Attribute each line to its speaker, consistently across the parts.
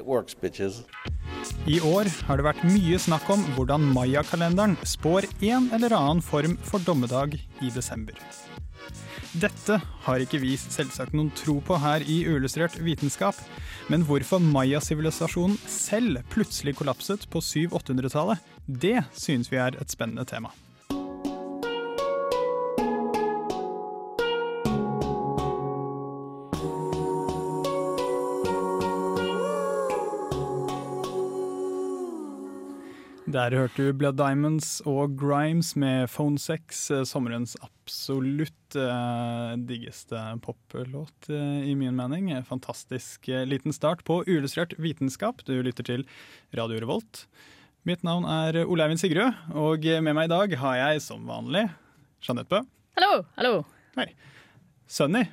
Speaker 1: works.
Speaker 2: I år har det vært mye snakk om hvordan mayakalenderen spår en eller annen form for dommedag i desember. Dette har ikke vi selvsagt noen tro på her i Uillustrert vitenskap, men hvorfor mayasivilisasjonen selv plutselig kollapset på 700-800-tallet, det synes vi er et spennende tema. Der hørte du Blood Diamonds og Grimes med Phone Sex, eh, sommerens absolutt eh, diggeste poplåt, eh, i min mening. Fantastisk eh, liten start på uillustrert vitenskap. Du lytter til Radio Revolt. Mitt navn er Ole Eivind Sigrud, og med meg i dag har jeg som vanlig Jeanette Bø.
Speaker 3: Hallo, hallo.
Speaker 2: Sunny,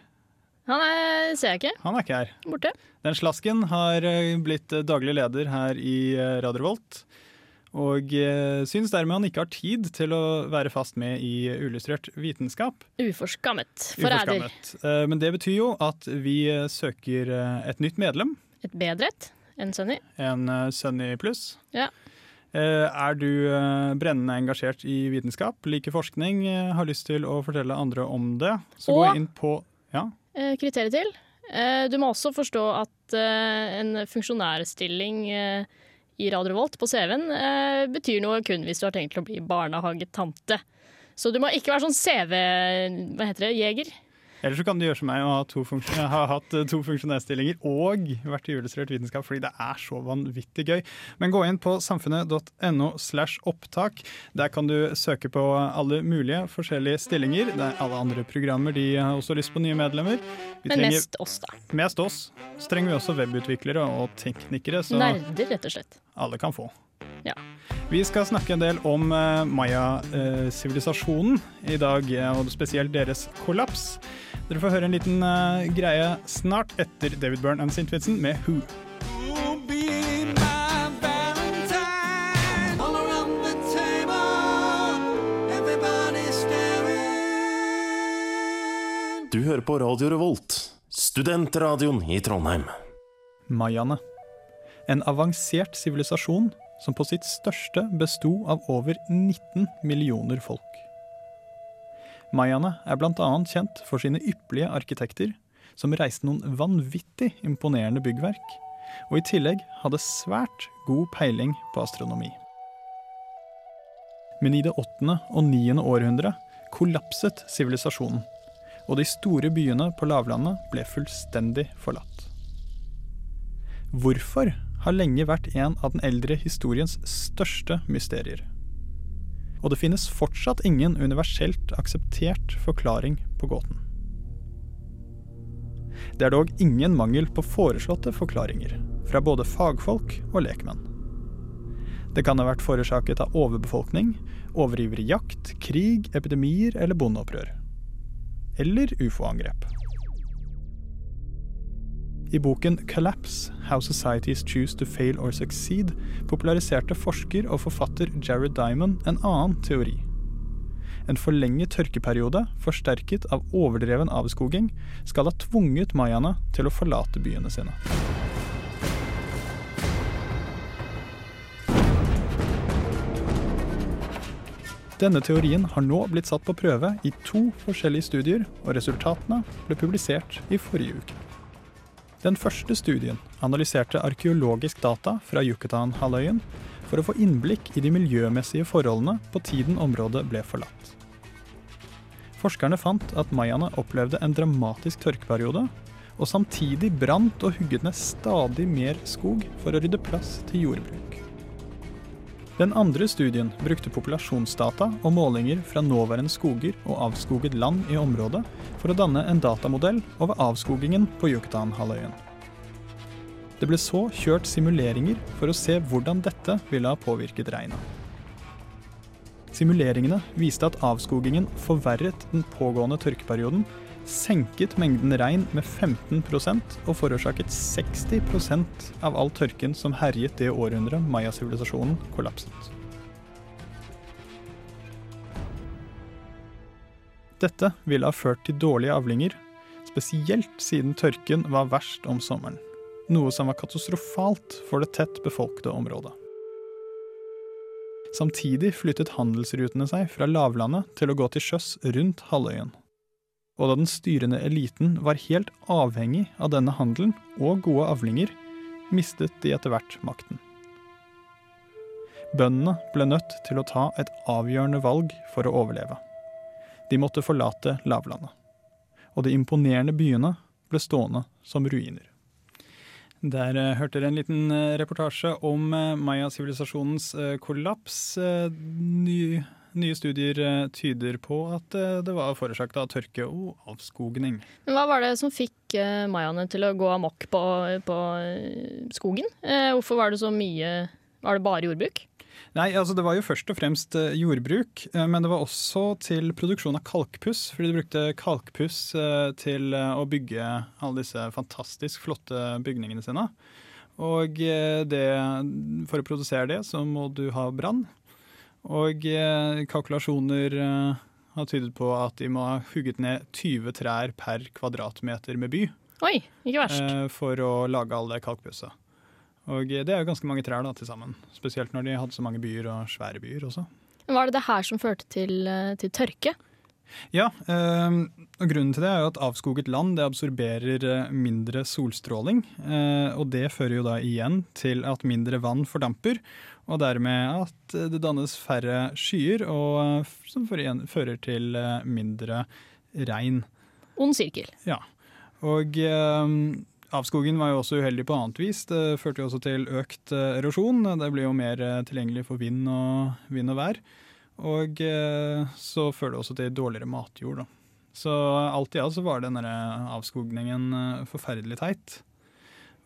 Speaker 3: Han er, ser jeg ikke.
Speaker 2: han er ikke her.
Speaker 3: Borte.
Speaker 2: Den slasken har eh, blitt daglig leder her i eh, Radio Revolt. Og eh, syns dermed han ikke har tid til å være fast med i Uillustrert vitenskap.
Speaker 3: Uforskammet. Forræder.
Speaker 2: Eh, Men det betyr jo at vi eh, søker eh, et nytt medlem.
Speaker 3: Et bedre et enn Sunny.
Speaker 2: En uh, Sunny pluss.
Speaker 3: Ja.
Speaker 2: Eh, Er du eh, brennende engasjert i vitenskap, liker forskning, eh, har lyst til å fortelle andre om det, så gå
Speaker 3: Og-
Speaker 2: inn på Ja,
Speaker 3: Eh, kriteriet til. Eh, du må også forstå at eh, en funksjonærstilling eh, i Radio Volt på CV-en eh, betyr noe kun hvis du har tenkt til å bli barnehagetante. Så du må ikke være sånn CV... Hva heter det? Jeger?
Speaker 2: Eller så kan du gjøre som meg og ha, to ha hatt eh, to funksjonærstillinger og vært i julestrert vitenskap, fordi det er så vanvittig gøy. Men gå inn på samfunnet.no slash opptak. Der kan du søke på alle mulige forskjellige stillinger. Det er alle andre programmer de har også lyst på nye medlemmer. Vi
Speaker 3: Men
Speaker 2: trenger
Speaker 3: mest oss, da.
Speaker 2: mest oss. Så trenger vi også webutviklere og teknikere, så
Speaker 3: Nerder, rett og slett.
Speaker 2: alle kan få.
Speaker 3: Ja.
Speaker 2: Vi skal snakke en del om uh, maya-sivilisasjonen i dag, eh, og spesielt deres kollaps. Dere får høre en liten uh, greie snart etter David Byrne and St. Med Who.
Speaker 4: Du hører på Radio Revolt, studentradioen i Trondheim.
Speaker 2: Mayaene. En avansert sivilisasjon som på sitt største besto av over 19 millioner folk. Mayaene er bl.a. kjent for sine ypperlige arkitekter, som reiste noen vanvittig imponerende byggverk, og i tillegg hadde svært god peiling på astronomi. Men i det åttende og niende århundre kollapset sivilisasjonen, og de store byene på lavlandet ble fullstendig forlatt. Hvorfor har lenge vært en av den eldre historiens største mysterier. Og det finnes fortsatt ingen universelt akseptert forklaring på gåten. Det er dog ingen mangel på foreslåtte forklaringer, fra både fagfolk og lekmenn. Det kan ha vært forårsaket av overbefolkning, overivrig jakt, krig, epidemier eller bondeopprør. Eller ufo-angrep. I boken 'Collapse How Societies Choose to Fail or Succeed' populariserte forsker og forfatter Jared Diamond en annen teori. En forlenget tørkeperiode, forsterket av overdreven avskoging, skal ha tvunget mayaene til å forlate byene sine. Denne teorien har nå blitt satt på prøve i to forskjellige studier, og resultatene ble publisert i forrige uke. Den første studien analyserte arkeologisk data fra Yucatan-halvøyen for å få innblikk i de miljømessige forholdene på tiden området ble forlatt. Forskerne fant at mayaene opplevde en dramatisk tørkeperiode, og samtidig brant og hugget ned stadig mer skog for å rydde plass til jordbruk. Den andre studien brukte populasjonsdata og målinger fra nåværende skoger og avskoget land i området for å danne en datamodell over avskogingen på Yucatan-halvøyen. Det ble så kjørt simuleringer for å se hvordan dette ville ha påvirket regnet. Simuleringene viste at avskogingen forverret den pågående tørkeperioden, senket mengden regn med 15% og forårsaket 60% av all tørken som herjet det århundret mayasivilisasjonen kollapset. Dette ville ha ført til dårlige avlinger, spesielt siden tørken var verst om sommeren. Noe som var katastrofalt for det tett befolkede området. Samtidig flyttet handelsrutene seg fra lavlandet til å gå til sjøs rundt halvøyen. Og da den styrende eliten var helt avhengig av denne handelen og gode avlinger, mistet de etter hvert makten. Bøndene ble nødt til å ta et avgjørende valg for å overleve. De måtte forlate lavlandet. Og de imponerende byene ble stående som ruiner. Der uh, hørte dere en liten uh, reportasje om uh, Maya-sivilisasjonens kollaps. Ny, nye studier tyder på at det var forårsaket av tørke og avskogning.
Speaker 3: Hva var det som fikk mayaene til å gå amok på, på skogen? hvorfor var det så mye Var det bare jordbruk?
Speaker 2: Nei, altså Det var jo først og fremst eh, jordbruk, eh, men det var også til produksjon av kalkpuss. Fordi de brukte kalkpuss eh, til å bygge alle disse fantastisk flotte bygningene sine. Og det, for å produsere det, så må du ha brann. Og kalkulasjoner har tydet på at de må ha hugget ned 20 trær per kvadratmeter med by.
Speaker 3: Oi, ikke verst.
Speaker 2: For å lage all det kalkpusset. Og det er jo ganske mange trær da, til sammen. Spesielt når de hadde så mange byer og svære byer også.
Speaker 3: Var det det her som førte til, eh, til tørke?
Speaker 2: Ja, øh, og grunnen til det er jo at avskoget land det absorberer eh, mindre solstråling. Øh, og det fører jo da igjen til at mindre vann fordamper, og dermed at det dannes færre skyer, og som fører til mindre regn.
Speaker 3: Ond sirkel.
Speaker 2: Ja. Og Avskogen var jo også uheldig på annet vis. Det førte jo også til økt eh, erosjon. Det blir jo mer eh, tilgjengelig for vind og, vind og vær. Og eh, så fører det også til dårligere matjord. Da. Så alt i alt så var denne avskogningen forferdelig teit.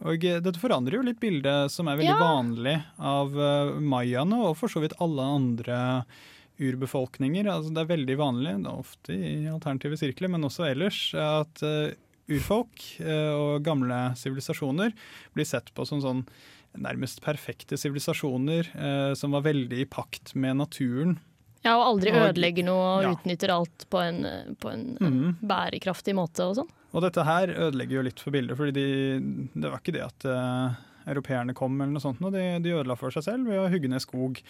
Speaker 2: Og dette forandrer jo litt bildet som er veldig ja. vanlig av mayaene, og for så vidt alle andre urbefolkninger. Altså, det er veldig vanlig, det er ofte i alternative sirkler, men også ellers, at urfolk eh, og gamle sivilisasjoner blir sett på som sånn nærmest perfekte sivilisasjoner eh, som var veldig i pakt med naturen.
Speaker 3: Ja, og aldri ødelegger noe og ja. utnytter alt på en, på en mm. bærekraftig måte og sånn.
Speaker 2: Og dette her ødelegger jo litt for bildet, fordi de, det var ikke det at uh, europeerne kom eller noe sånt. Og de, de ødela for seg selv ved å hugge ned skog.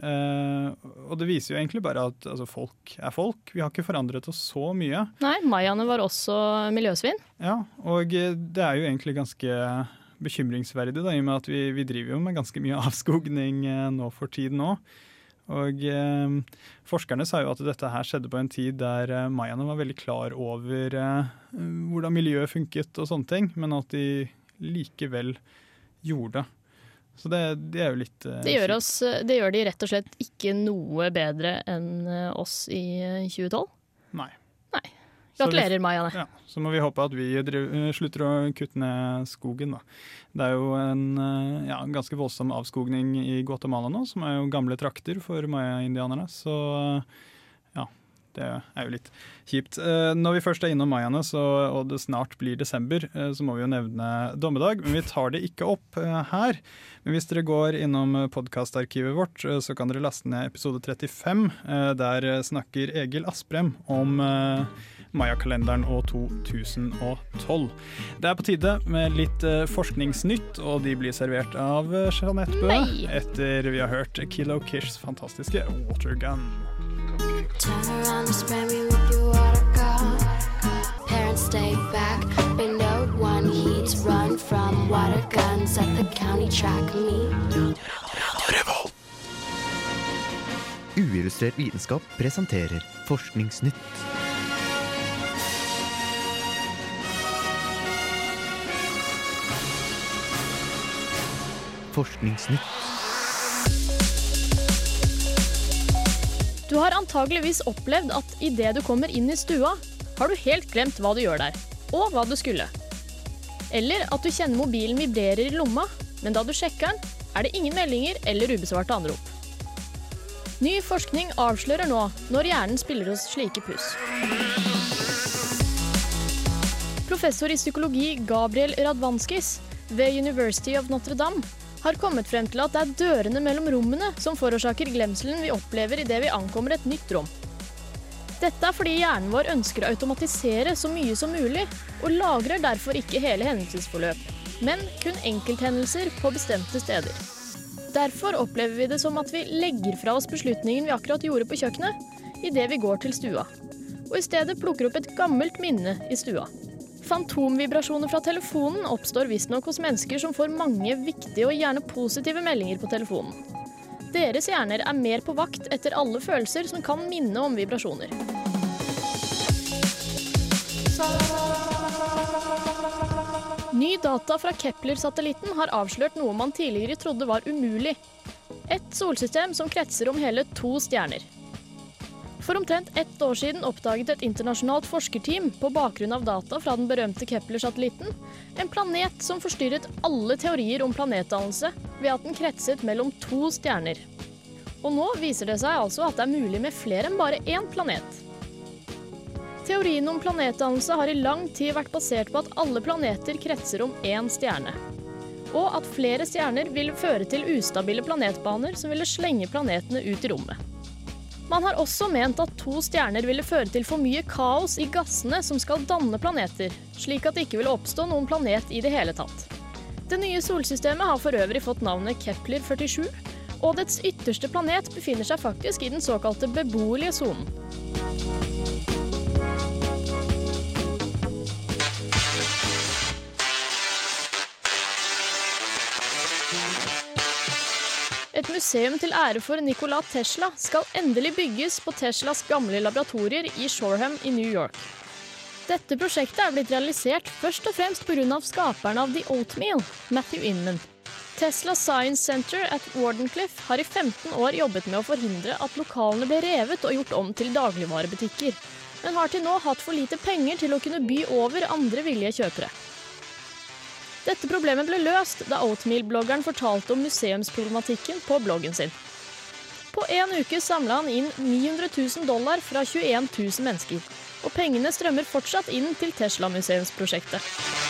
Speaker 2: Uh, og det viser jo egentlig bare at altså, folk er folk. Vi har ikke forandret oss så mye.
Speaker 3: Nei, mayaene var også miljøsvin.
Speaker 2: Ja, og det er jo egentlig ganske bekymringsverdig, da, i og med at vi, vi driver jo med ganske mye avskogning uh, nå for tiden òg. Og eh, Forskerne sa jo at dette her skjedde på en tid der eh, mayaene var veldig klar over eh, hvordan miljøet funket og sånne ting, men at de likevel gjorde. det. Så det, det er jo litt uh,
Speaker 3: det, gjør oss, det gjør de rett og slett ikke noe bedre enn eh, oss i 2012?
Speaker 2: Eh, Nei.
Speaker 3: Nei. Gratulerer, Maja.
Speaker 2: Ja, så må vi håpe at vi driver, slutter å kutte ned skogen, da. Det er jo en ja, ganske voldsom avskogning i Guatemala nå, som er jo gamle trakter for maya-indianerne. Så ja, det er jo litt kjipt. Eh, når vi først er innom mayaene, og det snart blir desember, eh, så må vi jo nevne dommedag. Men vi tar det ikke opp eh, her. Men hvis dere går innom podkastarkivet vårt, så kan dere laste ned episode 35. Der snakker Egil Asprem om Maya-kalenderen og 2012. Det er på tide med litt forskningsnytt, og de blir servert av Jeanette Bøe etter vi har hørt Kilo Kishs fantastiske Watergun. Turn around and spray me with your water gun. Parents stay back, but no one heeds. Run from water guns at the county track me. Uillustrert vitenskap presenterer Forskningsnytt.
Speaker 3: Forskningsnytt. Du har antageligvis opplevd at idet du kommer inn i stua, har du helt glemt hva du gjør der, og hva du skulle. Eller at du kjenner mobilen vibrerer i lomma, men da du sjekker den, er det ingen meldinger eller ubesvarte anrop. Ny forskning avslører nå når hjernen spiller oss slike puss. Professor i psykologi Gabriel Radvanskis ved University of Notre-Dame har kommet frem til at det er dørene mellom rommene som forårsaker glemselen vi opplever idet vi ankommer et nytt rom. Dette er fordi hjernen vår ønsker å automatisere så mye som mulig, og lagrer derfor ikke hele hendelsesforløp, men kun enkelthendelser på bestemte steder. Derfor opplever vi det som at vi legger fra oss beslutningen vi akkurat gjorde på kjøkkenet, idet vi går til stua, og i stedet plukker opp et gammelt minne i stua. Fantomvibrasjoner fra telefonen oppstår visstnok hos mennesker som får mange viktige og gjerne positive meldinger på telefonen. Deres hjerner er mer på vakt etter alle følelser som kan minne om vibrasjoner. Ny data fra Kepler-satellitten har avslørt noe man tidligere trodde var umulig. Et solsystem som kretser om hele to stjerner. For omtrent ett år siden oppdaget et internasjonalt forskerteam på bakgrunn av data fra den berømte Kepler-satellitten en planet som forstyrret alle teorier om planetdannelse ved at den kretset mellom to stjerner. Og nå viser det seg altså at det er mulig med flere enn bare én planet. Teorien om planetdannelse har i lang tid vært basert på at alle planeter kretser om én stjerne. Og at flere stjerner vil føre til ustabile planetbaner som ville slenge planetene ut i rommet. Man har også ment at to stjerner ville føre til for mye kaos i gassene som skal danne planeter, slik at det ikke ville oppstå noen planet i det hele tatt. Det nye solsystemet har for øvrig fått navnet Kepler 47, og dets ytterste planet befinner seg faktisk i den såkalte beboelige sonen. Museum til ære for Nikola Tesla skal endelig bygges på Teslas gamle laboratorier i Shoreham i New York. Dette prosjektet er blitt realisert først og fremst pga. skaperen av The Oatmeal, Matthew Inman. Tesla Science Center at Wardenclyffe har i 15 år jobbet med å forhindre at lokalene ble revet og gjort om til dagligvarebutikker, men har til nå hatt for lite penger til å kunne by over andre villige kjøpere. Dette problemet ble løst da Oatmeal-bloggeren fortalte om museumsproblematikken på bloggen sin. På en uke samla han inn 900 000 dollar fra 21 000 mennesker. Og pengene strømmer fortsatt inn til Tesla-museumsprosjektet.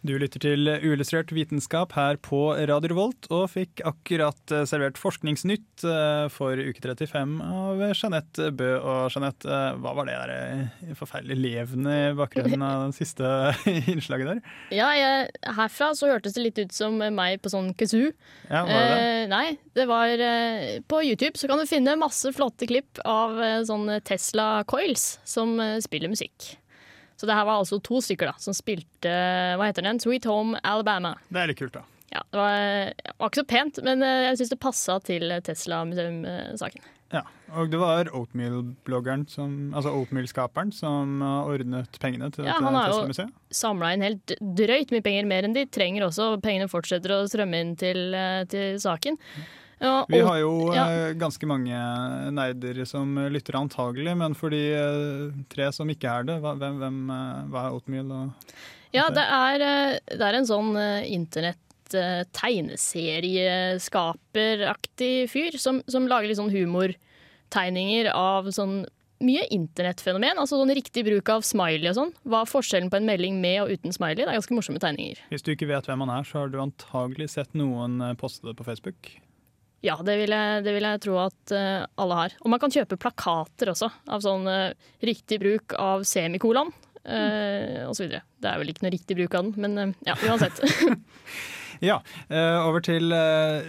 Speaker 2: Du lytter til uillustrert vitenskap her på Radio Revolt, og fikk akkurat eh, servert Forskningsnytt eh, for uke 35 av Jeanette Bø. Og Jeanette, eh, hva var det der forferdelig levende i bakgrunnen av det siste innslaget der?
Speaker 3: Ja, jeg, herfra så hørtes det litt ut som meg på sånn kazoo.
Speaker 2: Ja, var det?
Speaker 3: Eh, nei, det var På YouTube så kan du finne masse flotte klipp av sånne Tesla Coils som spiller musikk. Så det her var altså to stykker da, som spilte hva heter den? Sweet Home Alabama.
Speaker 2: Det er litt kult, da.
Speaker 3: Ja, Det var, det var ikke så pent, men eh, jeg syns det passa til Tesla-museum-saken.
Speaker 2: Ja, Og det var Oatmeal-bloggeren, altså Oatmeal-skaperen, som har ordnet pengene til
Speaker 3: Ja, han har jo-. Samla inn helt drøyt mye penger, mer enn de trenger også. Pengene fortsetter å strømme inn til, eh, til saken. Og,
Speaker 2: Vi har jo
Speaker 3: ja.
Speaker 2: eh, ganske mange nerder som lytter antagelig, men for de eh, tre som ikke er det, hva, hvem, hvem, eh, hva er Oatmeal? Og,
Speaker 3: Ja, det er, det er en sånn internett tegneserieskaperaktig fyr som, som lager litt sånn humortegninger av sånn mye internettfenomen. Altså sånn riktig bruk av smiley og sånn. Hva er forskjellen på en melding med og uten smiley? Det er ganske morsomme tegninger.
Speaker 2: hvis du ikke vet hvem han er, så har du antagelig sett noen poste det på Facebook.
Speaker 3: Ja, det vil jeg, det vil jeg tro at eh, alle har. Og man kan kjøpe plakater også, av sånn eh, riktig bruk av semikolon. Uh, så videre. Det er vel ikke noe riktig bruk av den, men eh, ja, uansett.
Speaker 2: Ja, eh, over til eh,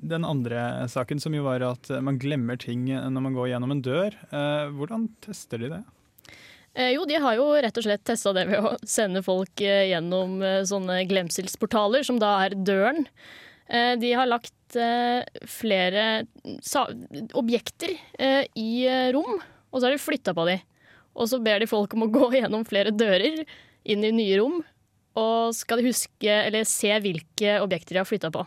Speaker 2: den andre saken, som jo var at man glemmer ting når man går gjennom en dør. Eh, hvordan tester de det?
Speaker 3: Eh, jo, de har jo rett og slett testa det ved å sende folk eh, gjennom eh, sånne glemselsportaler, som da er døren. Eh, de har lagt eh, flere objekter eh, i rom, og så har de flytta på de. Og så ber de folk om å gå gjennom flere dører inn i nye rom, og skal de huske eller se hvilke objekter de har flytta på.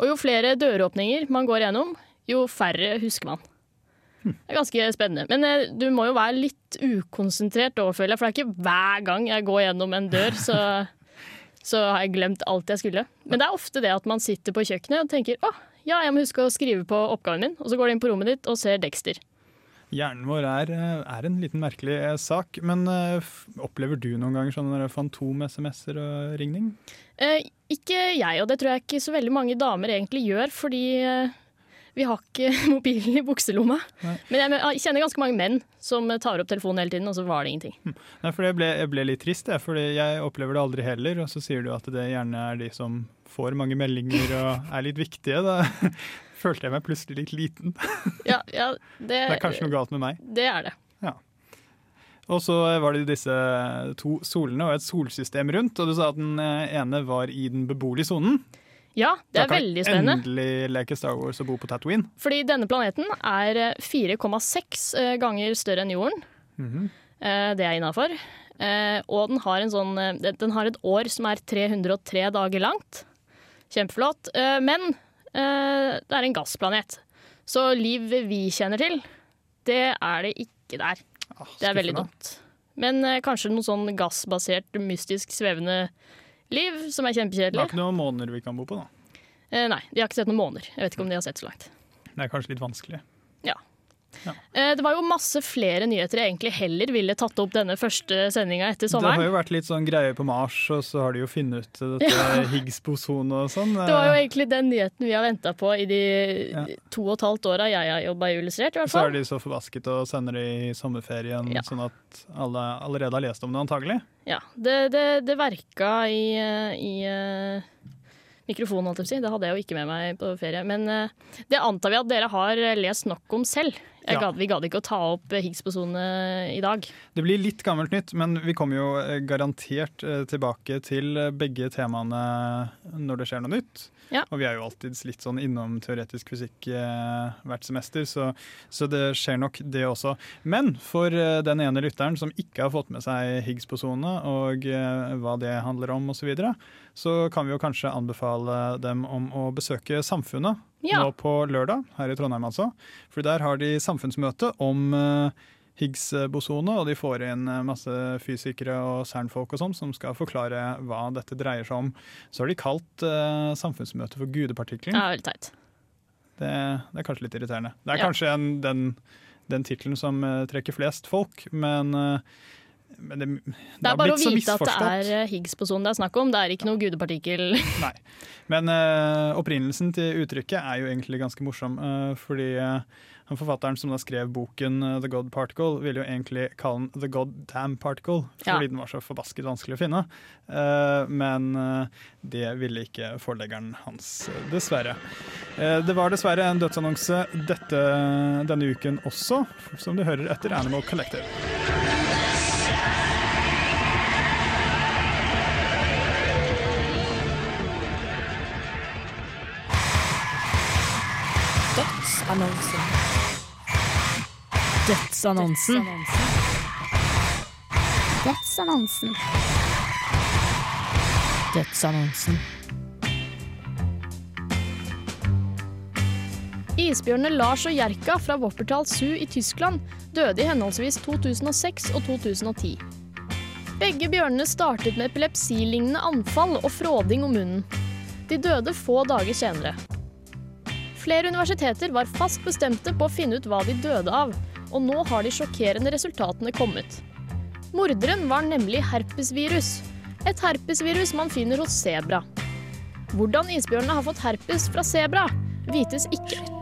Speaker 3: Og jo flere døråpninger man går gjennom, jo færre husker man. Det er ganske spennende. Men du må jo være litt ukonsentrert føler jeg. For det er ikke hver gang jeg går gjennom en dør, så, så har jeg glemt alt jeg skulle. Men det er ofte det at man sitter på kjøkkenet og tenker å, ja, jeg må huske å skrive på oppgaven min. Og så går du inn på rommet ditt og ser Dexter.
Speaker 2: Hjernen vår er, eh, er en liten merkelig eh, sak, men eh, opplever du noen ganger sånne fantom-SMS-er og ringning?
Speaker 3: Eh, ikke jeg, og det tror jeg ikke så veldig mange damer egentlig gjør, fordi eh, vi har ikke mobilen i bukselomma.
Speaker 2: Nei.
Speaker 3: Men jeg, kjenner ganske mange menn som tar opp telefonen hele tiden, og så var det ingenting.
Speaker 2: Nei, for jeg ble, jeg ble litt trist, jeg, fordi jeg opplever det aldri heller. Og så sier du at det gjerne er de som får mange meldinger og er litt viktige. Da følte jeg meg plutselig litt liten.
Speaker 3: Ja, ja det,
Speaker 2: Det er kanskje noe galt med meg.
Speaker 3: det er det.
Speaker 2: Og så var det disse to solene og et solsystem rundt, og du sa at den eh, ene var i den beboelige sonen.
Speaker 3: Ja, det
Speaker 2: Da
Speaker 3: er
Speaker 2: kan
Speaker 3: veldig spennende.
Speaker 2: Endelig leke Star Wars og bo på Tatooine.
Speaker 3: Fordi denne planeten er eh, 4,6 eh, ganger større enn jorden.
Speaker 2: Mm
Speaker 3: -hmm. Det er innafor. Og den har, en sånn, eh, den- har et år som er 303 dager langt. Kjempeflott. Eh, Men eh, det er en gassplanet. Så liv vi kjenner til, det er det ikke der.
Speaker 2: Ah,
Speaker 3: Det er veldig dumt. Men eh, kanskje noe sånn gassbasert, mystisk svevende liv, som er
Speaker 2: Det er ikke noen måneder vi kan bo på, da.
Speaker 3: Eh, nei, de har ikke sett noen måneder. Jeg vet ikke om de har sett så langt.
Speaker 2: Det er kanskje litt vanskelig.
Speaker 3: Eh, det var jo masse flere nyheter jeg egentlig heller ville tatt opp denne første sendinga etter sommeren.
Speaker 2: Det har jo vært litt sånn greie på Mars, og så har de jo funnet ut dette Higgs-boson og sånn.
Speaker 3: Det var jo egentlig den nyheten vi har venta på i de
Speaker 2: Ja.
Speaker 3: to og et halvt åra jeg har jobba i Illustrert. i hvert
Speaker 2: Så er de så forbasket og sender det i sommerferien,
Speaker 3: Ja.
Speaker 2: sånn at alle allerede har lest om det, antagelig.
Speaker 3: Ja, det, det, det verka i, eh, i eh, mikrofonen, holdt jeg på å si. Det hadde jeg jo ikke med meg på ferie. Men det antar vi at dere har lest nok om selv.
Speaker 2: Ja.
Speaker 3: gadd, vi gadd ikke å ta opp Higgs-bosonene i dag.
Speaker 2: Det blir litt gammelt nytt, men vi kommer jo eh, garantert eh, tilbake til eh, begge temaene når det skjer noe nytt.
Speaker 3: Ja.
Speaker 2: Og vi er jo alltid litt sånn innom teoretisk fysikk eh, hvert semester, så, så det skjer nok det også. Men for eh, den ene lytteren som ikke har fått med seg Higgs-bosonene og eh, hva det handler om osv., så, videre, så kan vi jo kanskje anbefale dem om å besøke Samfunnet
Speaker 3: Ja.
Speaker 2: nå på lørdag, her i Trondheim altså. For der har de samfunnsmøte om eh, Higgs-bosone, og de får inn eh, masse fysikere og CERN-folk og sånn som skal forklare hva dette dreier seg om. Så har de kalt uh, samfunnsmøtet for gudepartikkelen.
Speaker 3: Ja, veldig teit.
Speaker 2: Det, det er kanskje litt irriterende. Det er
Speaker 3: Ja.
Speaker 2: kanskje en, den, den tittelen som uh, trekker flest folk, men, eh, men det, det,
Speaker 3: Det er bare å vite at det er eh, Higgs-bosonen det er snakk om. Det er ikke noe gudepartikkel.
Speaker 2: Nei. Men uh, opprinnelsen til uttrykket er jo egentlig ganske morsom, uh, fordi uh, forfatteren som da skrev boken The God Particle, ville jo egentlig kalle den The God Damn Particle,
Speaker 3: Ja.
Speaker 2: fordi den var så forbasket vanskelig å finne. Men det ville ikke forleggeren hans, dessverre. Det var dessverre en dødsannonse dette, denne uken også, som du hører etter Animal Collective.
Speaker 5: Dødsannonsen. Dødsannonsen.
Speaker 6: Dødsannonsen.
Speaker 5: Dødsannonsen.
Speaker 3: Isbjørnene Lars og Jerka fra Woppertal Zoo i Tyskland døde i henholdsvis 2006 og 2010. Begge bjørnene startet med epilepsilignende anfall og fråding om munnen. De døde få dager senere. Flere universiteter var fast bestemte på å finne ut hva de døde av, og nå har de sjokkerende resultatene kommet. Morderen var nemlig herpesvirus. Et herpesvirus man finner hos sebra. Hvordan isbjørnene har fått herpes fra sebra, vites ikke.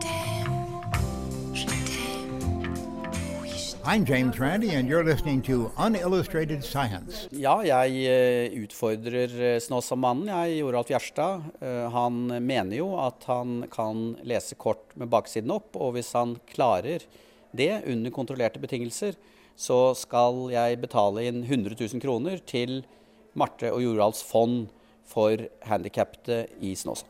Speaker 7: I'm James Randi, and you're listening to Unillustrated Science.
Speaker 8: Ja, jeg eh, utfordrer eh, Snåsamannen, jeg, Joralf Gjerstad. Eh, Han mener jo at han kan lese kort med baksiden opp, og hvis han klarer det under kontrollerte betingelser, så skal jeg betale inn 100 000 kroner til Marte og Joralfs fond for handikappede i Snåsa.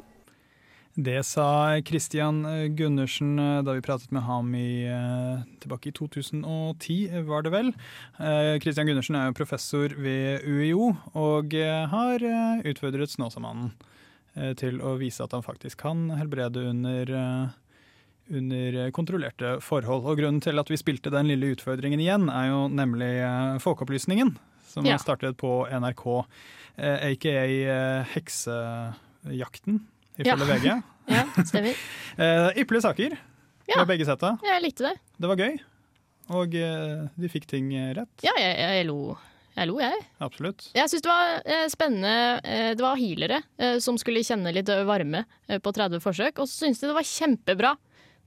Speaker 2: Det sa Kristian Gundersen eh, da vi pratet med ham i, eh, tilbake i 2010, var det vel. Kristian Gundersen er jo professor ved UiO og eh, har eh, utfordret Snåsamannen eh, til å vise at han faktisk kan helbrede under, eh, under kontrollerte forhold. Og grunnen til at vi spilte den lille utfordringen igjen, er jo nemlig eh, Folkeopplysningen, som
Speaker 3: Ja.
Speaker 2: startet på NRK, eh, aka eh, Heksejakten, ifølge. VG.
Speaker 3: Ja, stemmer.
Speaker 2: uh, Ypperlige saker.
Speaker 3: Ja.
Speaker 2: Fra begge setta.
Speaker 3: Jeg likte det.
Speaker 2: Det var gøy. Og uh, de fikk ting eh, rett.
Speaker 3: Ja, jeg, jeg lo. Jeg lo, jeg.
Speaker 2: Absolutt.
Speaker 3: Jeg syns det var eh, spennende. Eh, det var healere eh, som skulle kjenne litt varme på 30 forsøk, og så syntes de det var kjempebra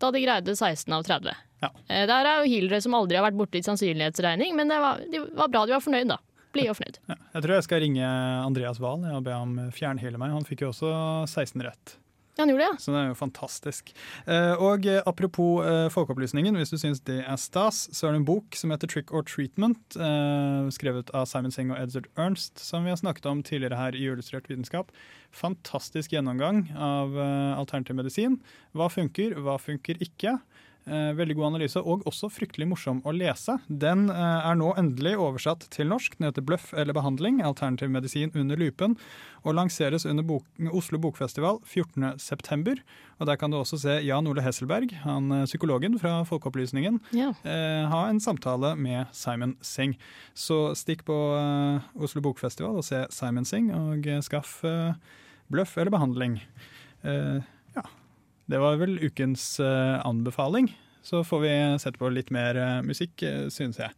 Speaker 3: da de greide 16 av 30.
Speaker 2: Ja.
Speaker 3: Der er jo healere som aldri har vært borti sannsynlighetsregning, men det var, de var bra de var fornøyd, da. Blide jo fornøyd.
Speaker 2: Ja. Jeg tror jeg skal ringe Andreas Wahl og be ham fjernheale meg. Han fikk jo også 16 rett.
Speaker 3: Ja, han gjorde det, ja.
Speaker 2: Så det er jo fantastisk. Eh, og eh, apropos eh, folkeopplysningen, hvis du syns det er stas, så er det en bok som heter Trick or Treatment, skrevet av Simon Singh og Edward Ernst, som vi har snakket om tidligere her i Illustrert vitenskap. Fantastisk gjennomgang av alternativ medisin. Hva funker, hva funker ikke. Eh, veldig god analyse, og også fryktelig morsom å lese. Den eh, er nå endelig oversatt til norsk. Den heter 'Bløff eller behandling alternativ medisin under lupen', og lanseres under bok Oslo Bokfestival 14.9. Og Der kan du også se Jan Ole Hesselberg, han eh, psykologen fra Folkeopplysningen,
Speaker 3: ja.
Speaker 2: eh, ha en samtale med Simon Singh. Så stikk på eh, Oslo Bokfestival og se Simon Singh, og eh, skaff bløff eller behandling. Eh, det var vel ukens eh, anbefaling. Så får vi sette på litt mer eh, musikk, uh, synes jeg.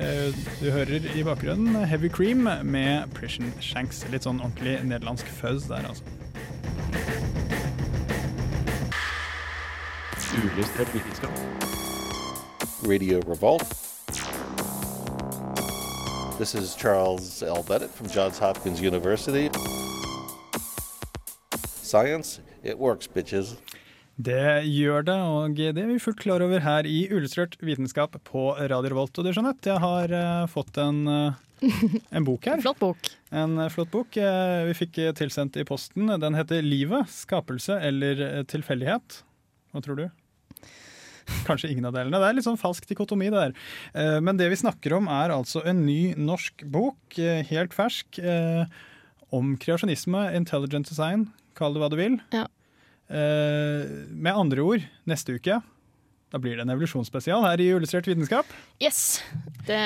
Speaker 2: Eh, du hører i bakgrunnen Heavy Cream med Prison Shanks. Litt sånn ordentlig nederlandsk fuzz der, altså.
Speaker 9: Uillustrert vitenskap.
Speaker 1: Radio Revolt. This is Charles L. Bennett from Johns Hopkins University. Science, it works, bitches.
Speaker 2: Det gjør det, og det er vi fullt klar over her i Illustrert vitenskap på Radio Revolt. Og du, Jeanette, jeg har uh, fått en, uh, en bok her.
Speaker 3: Flott bok.
Speaker 2: En uh, flott bok vi fikk tilsendt i posten. Den heter 'Livet skapelse eller tilfeldighet'. Hva tror du? Kanskje ingen av delene. Det er litt sånn falsk dikotomi, det der. Men det vi snakker om, er altså en ny norsk bok, helt fersk, om kreasjonisme, intelligent design, kall det hva du vil.
Speaker 3: Ja.
Speaker 2: Eh, Med andre ord, neste uke da blir det en evolusjonsspesial her i Illustrert vitenskap.
Speaker 3: Yes, det,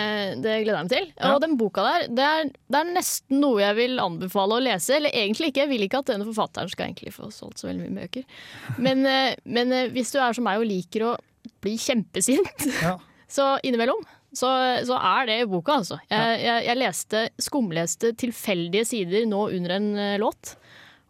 Speaker 3: det gleder jeg meg til.
Speaker 2: Ja.
Speaker 3: Og den boka der, det er, det er nesten noe jeg vil anbefale å lese. Eller egentlig ikke, jeg vil ikke at denne forfatteren skal egentlig få solgt så veldig mye bøker. Men, eh, men eh, hvis du er som meg og liker å bli kjempesint,
Speaker 2: Ja.
Speaker 3: så innimellom så, så er det boka, altså. Jeg, jeg, jeg leste, skumleste tilfeldige sider nå under en låt,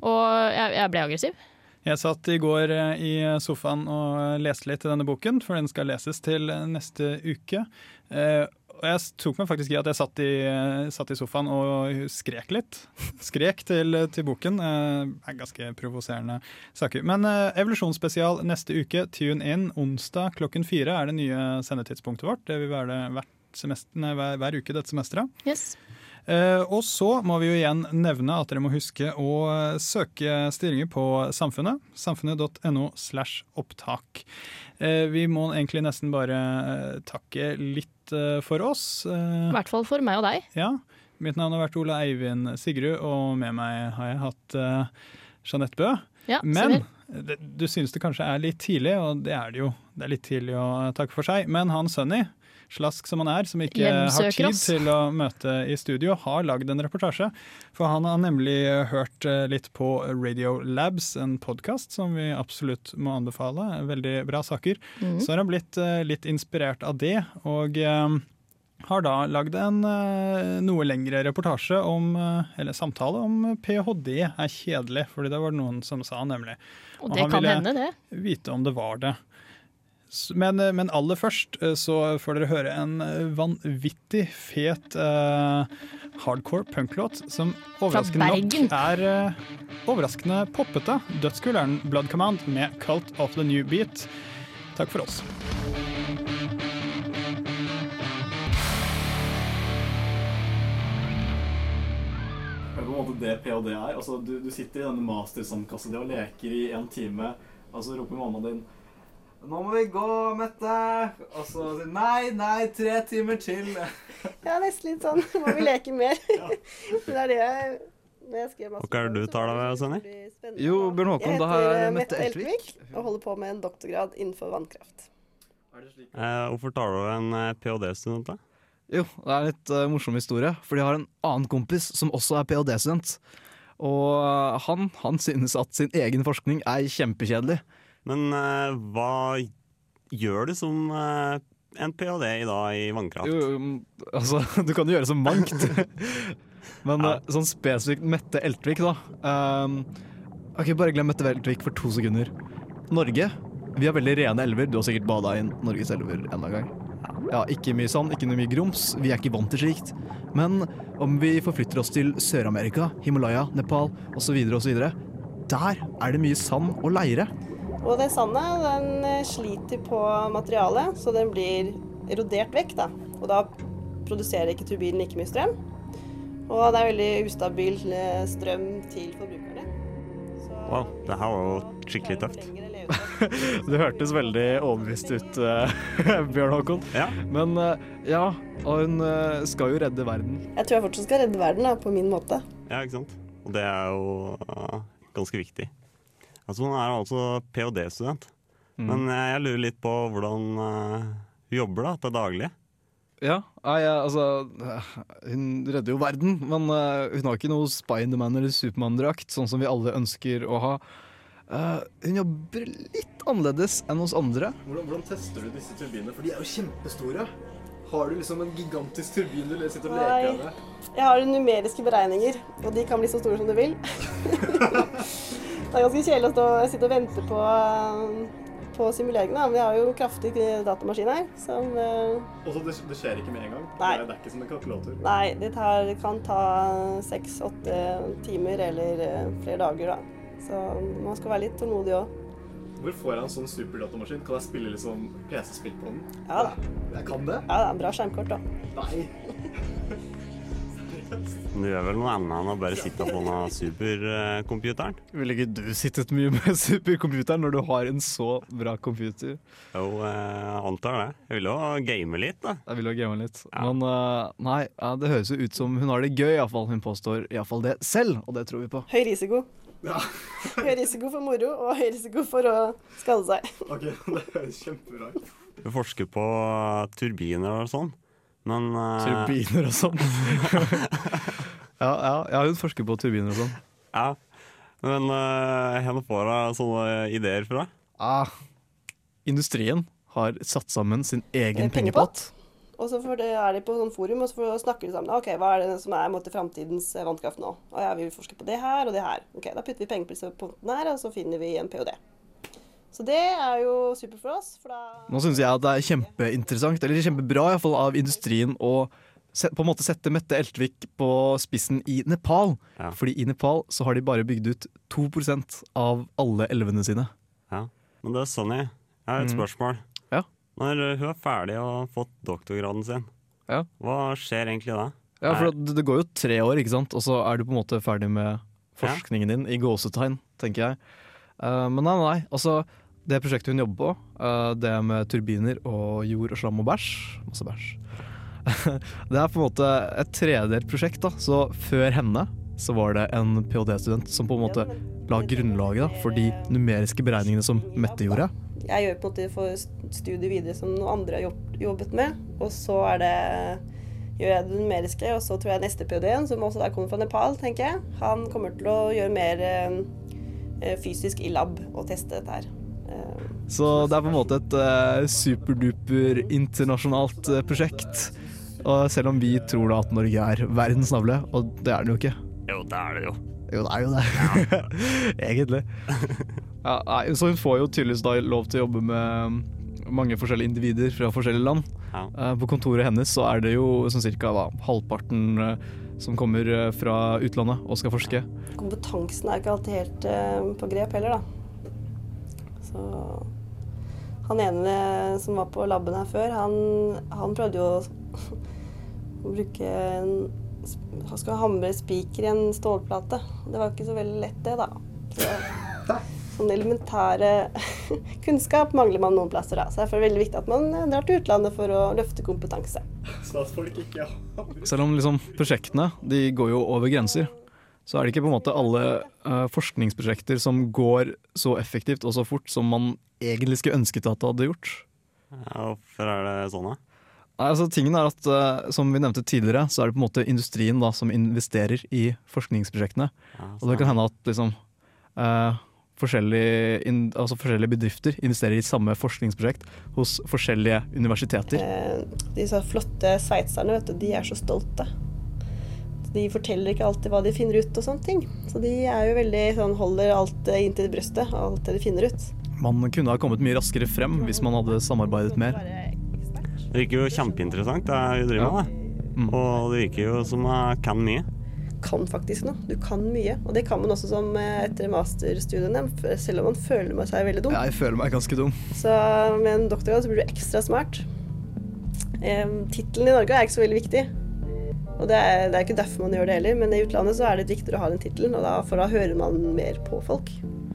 Speaker 3: og jeg, jeg ble aggressiv.
Speaker 2: Jeg satt i går eh, i sofaen og eh, leste litt i denne boken, for den skal leses til eh, neste uke. Og jeg tok meg faktisk i at jeg satt i, satt i sofaen og skrek litt. Skrek til, til boken. Det er ganske provoserende saker. Men evolusjonsspesial neste uke, tune in. Onsdag klokken fire er det nye sendetidspunktet vårt. Det vil være det hver, hver uke dette semesteret.
Speaker 3: Yes.
Speaker 2: Eh, og så må vi jo igjen nevne at dere må huske å eh, søke stillinger på Samfunnet. Samfunnet.no slash opptak. Eh, vi må egentlig nesten bare takke litt for oss.
Speaker 3: I hvert fall for meg og deg.
Speaker 2: ja. Mitt navn har vært Ola Eivind Sigrud, og med meg har jeg hatt Jeanette Bø.
Speaker 3: Ja,
Speaker 2: Men du synes det kanskje er litt tidlig, og det er det jo. Det er litt tidlig å takke for seg. Men han Sunny, slask som han er, som ikke har tid
Speaker 3: oss.
Speaker 2: til å møte i studio, har lagd en reportasje. For han har nemlig hørt eh, litt på Radio Labs, en podkast som vi absolutt må anbefale. Veldig bra saker.
Speaker 3: Mm.
Speaker 2: Så har han blitt eh, litt inspirert av det, og eh, har da lagd en eh, noe lengre reportasje om, eh, eller samtale om ph.d. er kjedelig, fordi det var noen som sa, nemlig.
Speaker 3: Og
Speaker 2: og
Speaker 3: det
Speaker 2: han
Speaker 3: kan
Speaker 2: ville-
Speaker 3: hende, det.
Speaker 2: Vite om det var det. Men, eh, men aller først eh, så får dere høre en eh, vanvittig fet uh, hardcore punklåt som overraskende nok er uh, overraskende poppete. Dødskul er den Blood Command med Cult of the New Beat. Takk for oss.
Speaker 6: På en måte det ph.d. er. Altså, du, du sitter i denne mastersandkassa di og leker i en time, og så roper mammaen din 'Nå må vi gå, Mette!' Og så sier 'Nei, nei, tre timer til'.
Speaker 10: Ja, nesten litt sånn. Må vi leke mer? ja. det er det jeg Og hva er det du tar deg med, Sonny?
Speaker 11: Jo, Bjørn Håkon, da har jeg Mette Eltvik.
Speaker 12: og holder på med en doktorgrad innenfor vannkraft.
Speaker 10: Eh, hvorfor tar du en eh, ph.d.-student, da?
Speaker 11: Jo, det er en litt uh, morsom historie, for de har en annen kompis som også er ph.d.-student. Og han, han synes at sin egen forskning er kjempekjedelig.
Speaker 10: Men uh, hva gjør du som uh, en ph.d. i dag i vannkraft?
Speaker 11: Jo, altså, du kan jo gjøre så mangt. Men ja. sånn spesifikt Mette Eltvik, da. Um, ok, Bare glem Mette Eltvik for to sekunder. Norge, vi har veldig rene elver. Du har sikkert bada i Norges elver enda en gang. Ja, Ikke mye sand, ikke mye grums. Vi er ikke vant til slikt. Men om vi forflytter oss til Sør-Amerika, Himalaya, Nepal osv., osv., der er det mye sand og leire.
Speaker 12: Og det sandet den eh, sliter på materialet, så den blir erodert vekk. da. Og da produserer ikke turbinen like mye strøm. Og det er veldig ustabil eh, strøm til forbrukerne.
Speaker 10: Wow, det her var jo skikkelig tøft.
Speaker 11: Det hørtes veldig overbevist ut, uh, Bjørn Håkon. Men uh, ja, og hun skal jo redde verden.
Speaker 12: Jeg tror jeg fortsatt skal redde verden da, på min måte.
Speaker 10: Ja, ikke sant. Og det er jo uh, ganske viktig. Altså, hun er altså ph.d.-student.
Speaker 11: Mm.
Speaker 10: Men jeg, jeg lurer litt på hvordan uh, hun jobber da, til daglig.
Speaker 11: Ja, nei, altså Hun redder jo verden, men uh, hun har ikke noe Spiderman eller Supermann-drakt, sånn som vi alle ønsker å ha. Uh, hun jobber litt annerledes enn hos andre.
Speaker 6: Hvordan, hvordan tester du disse turbinene? For de er jo kjempestore. Har du liksom en gigantisk turbin du sitter og leker med?
Speaker 12: Jeg har numeriske beregninger, og de kan bli så store som du vil. det er ganske kjedelig å stå, sitte og vente på, eh, på simuleringene. Vi har jo kraftig datamaskin her, som Også
Speaker 6: Og så det, det skjer ikke med en gang?
Speaker 12: Nei.
Speaker 6: Det, er- ikke som en kalkulator?
Speaker 12: Nei, det, tar, kan ta seks-åtte timer eller eh, flere dager, da. Så man skal være litt tålmodig òg.
Speaker 6: Hvor får jeg en sånn superdatamaskin? Kan jeg spille liksom PC-spill på den?
Speaker 12: Ja da.
Speaker 6: Jeg kan det?
Speaker 12: Ja, det er en bra skjermkort, da.
Speaker 6: Nei.
Speaker 10: Du gjør vel noe annet enn å bare sitte på den supercomputeren?
Speaker 11: Ville ikke du sittet mye med supercomputeren når du har en så bra computer?
Speaker 10: Jo, jeg antar det. Jeg vil jo game litt, da.
Speaker 11: Jeg vil jo game litt. Men uh, nei, det høres jo ut som hun har det gøy, iallfall. Hun påstår iallfall det selv, og det tror vi på.
Speaker 12: Høy risiko. Ja. Høy risiko for moro og høy risiko for å skade seg.
Speaker 6: Ok, det høres kjempebra ut.
Speaker 10: Du forsker på turbiner og sånn, men uh...
Speaker 11: Turbiner og sånn. ja, ja, ja, hun forsker på turbiner og sånn.
Speaker 10: Ja, men uh, hvor får hun sånne ideer fra?
Speaker 11: Ah, industrien har satt sammen sin egen
Speaker 12: Eh,
Speaker 11: pengepott.
Speaker 12: Og så er de på sånn forum, og så får, snakker de sammen. Ok, Hva er det som er måte, framtidens eh, vannkraft nå? Og ja, Vi vil forske på det her og det her. Ok, Da putter vi penger på disse punktene her, og så finner vi en ph.d. Så det er jo supert for oss. For da
Speaker 11: Nå syns jeg at det er kjempeinteressant, eller kjempebra i hvert fall, av industrien å på en måte sette Mette Eltvik på spissen i Nepal. Fordi i Nepal så har de bare bygd ut 2% av alle elvene sine.
Speaker 10: Ja, Men det er Sonny, jeg har et
Speaker 11: Mm.
Speaker 10: spørsmål.
Speaker 11: Ja.
Speaker 10: Når hun er ferdig og har fått doktorgraden sin,
Speaker 11: Ja.
Speaker 10: hva skjer egentlig da?
Speaker 11: Ja, for det, det går jo tre år, ikke sant? og så er du på en måte ferdig med forskningen din, i gåsetegn, tenker jeg. Uh, men nei, nei, altså det prosjektet hun jobber på, eh, det med turbiner og jord og slam og bæsj Masse bæsj. det er på en måte et tredelt prosjekt, da. Så før henne så var det en ph.d.-student som på en måte la grunnlaget da, for de numeriske beregningene som Mette gjorde.
Speaker 12: Jeg gjør på en måte for studiet videre som noen andre har jobbet med. Og så er det gjør jeg det numeriske, og så tror jeg neste ph.d.-en, som også der kommer fra Nepal, tenker jeg, han kommer til å gjøre mer eh, fysisk i lab og teste dette her. Eh,
Speaker 11: Så det er på en måte et uh, superduper internasjonalt eh, prosjekt. Og selv om vi tror da at Norge er verdens navle, og det er den jo ikke.
Speaker 10: Jo, det er det jo.
Speaker 11: Jo, det er jo det. Egentlig. Ja, nei, så hun får jo tydeligvis da lov til å jobbe med mange forskjellige individer fra forskjellige land.
Speaker 10: Ja.
Speaker 11: Eh, På kontoret hennes så er det jo sånn cirka da, halvparten eh, som kommer eh, fra utlandet og skal forske.
Speaker 12: kompetansen er ikke alltid helt eh, på grep heller, da. Så han ene som var på laben her før, han, han prøvde jo å bruke en Han skulle hamre spiker i en stålplate. Det var ikke så veldig lett, det, da. Så, sånn elementære kunnskap mangler man noen plasser, da. Så derfor er det veldig viktig at man eh, drar til utlandet for å løfte kompetanse.
Speaker 11: Selv om liksom prosjektene de går jo over grenser, så er det ikke på en måte alle uh, forskningsprosjekter som går så effektivt og så fort som man egentlig skulle ønsket at det hadde gjort.
Speaker 10: Ja, Hvorfor er det sånn, da?
Speaker 11: Nei, altså tingen er at uh, Som vi nevnte tidligere, så er det på en måte industrien da, som investerer i forskningsprosjektene. og det kan hende at liksom, uh, forskjellige, in, altså forskjellige bedrifter investerer i samme forskningsprosjekt hos forskjellige universiteter.
Speaker 12: Eh, De flotte sveitserne, vet du, de er så stolte. De forteller ikke alltid hva de finner ut og sånne ting. Så de er jo veldig sånn, holder alt eh, inntil brystet, alt det de finner ut.
Speaker 11: Man kunne ha kommet mye raskere frem hvis man hadde samarbeidet mer.
Speaker 10: Det virker jo kjempeinteressant det vi driver med. det. Og det virker jo som jeg kan mye.
Speaker 12: Kan faktisk noe. Du kan mye. Og det kan man også som eh, etter masterstudiene, selv om man føler med seg veldig dum.
Speaker 11: Jeg føler meg ganske dum.
Speaker 12: Så med en doktorgrad så blir du ekstra smart. Eh, Tittelen i Norge er ikke så veldig viktig. Og det er, det er ikke derfor man gjør det heller, men i utlandet så er det viktigere å ha den tittelen, og da, for da hører man mer på folk.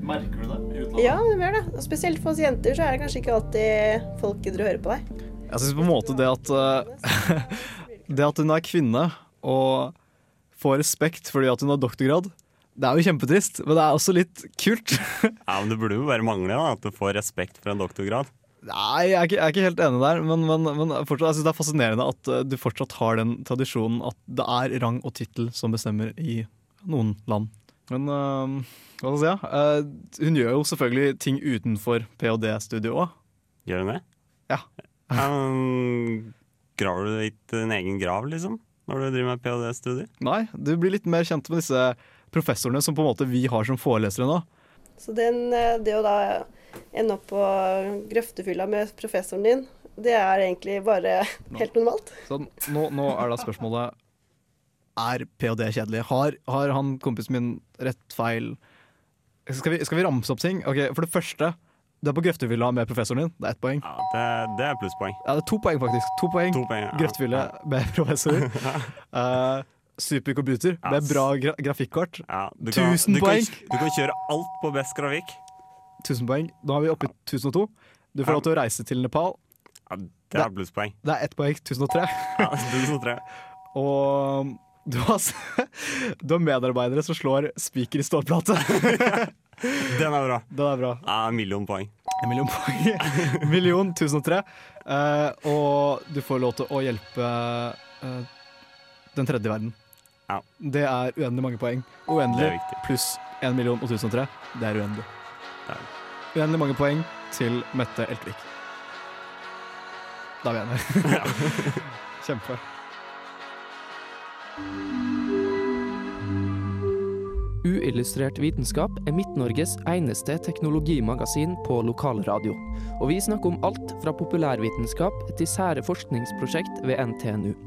Speaker 6: Merker du det i utlandet?
Speaker 12: Ja, det gjør det. Og spesielt for oss jenter så er det kanskje ikke alltid folk gidder å høre på deg.
Speaker 11: Jeg syns på en måte det at eh, Det at hun er kvinne og får respekt fordi at hun har doktorgrad, det er jo kjempetrist, men det er også litt kult.
Speaker 10: Ja, men Det burde jo bare mangle da, at du får respekt for en doktorgrad.
Speaker 11: Nei, jeg er ikke, jeg er ikke helt enig der, men, men, men fortsatt, jeg synes det er fascinerende at eh, du fortsatt har den tradisjonen at det er rang og tittel som bestemmer i noen land. Men uh, hva skal jeg si? ja? Eh, hun gjør jo selvfølgelig ting utenfor ph.d.-studiet òg.
Speaker 10: Gjør hun det?
Speaker 11: Ja.
Speaker 10: um, Graver du litt din egen grav, liksom? Når du driver med ph.d.-studier?
Speaker 11: Nei, du blir litt mer kjent med disse professorene som på en måte vi har som forelesere nå.
Speaker 12: Så den, eh, det å da ende opp på grøftefylla med professoren din, det er egentlig bare helt normalt.
Speaker 11: Så nå, nå er da spørsmålet Er ph.d. kjedelig? Har, har han kompisen min rett, feil? Skal vi, skal vi ramse opp ting? Okay, For det første, du er på grøftefylla med professoren din. Det er ett poeng.
Speaker 10: Ja, det, det er plusspoeng.
Speaker 11: Ja, det er to poeng, faktisk. To poeng.
Speaker 10: To poeng, ja.
Speaker 11: Grøftefylle med professoren. uh, Supercomputer med bra gra grafikkort.
Speaker 10: Du kan,
Speaker 11: Tusen
Speaker 10: du
Speaker 11: poeng!
Speaker 10: Kan, du kan kjøre alt på best grafikk.
Speaker 11: 1000 poeng. Nå er vi oppe i 1002. Du får lov til å reise til Nepal.
Speaker 10: Ja, det er plusspoeng.
Speaker 11: Det er ett poeng. 1003.
Speaker 10: Ja, 1003.
Speaker 11: Og du har, du har medarbeidere som slår spiker i stålplate.
Speaker 10: Den er bra.
Speaker 11: Den er bra.
Speaker 10: Ja, en million poeng.
Speaker 11: En million poeng. million 1003. Uh, og du får lov til å hjelpe uh, den tredje verden.
Speaker 10: Ja.
Speaker 11: Det er uendelig mange poeng. Uendelig pluss en million og 1003. Det er uendelig. Uendelig mange poeng til Mette Eltvik. Da er vi enige. Kjempe.
Speaker 13: Uillustrert vitenskap er Midt-Norges eneste teknologimagasin på lokalradio. Og vi snakker om alt fra populærvitenskap til sære forskningsprosjekt ved NTNU.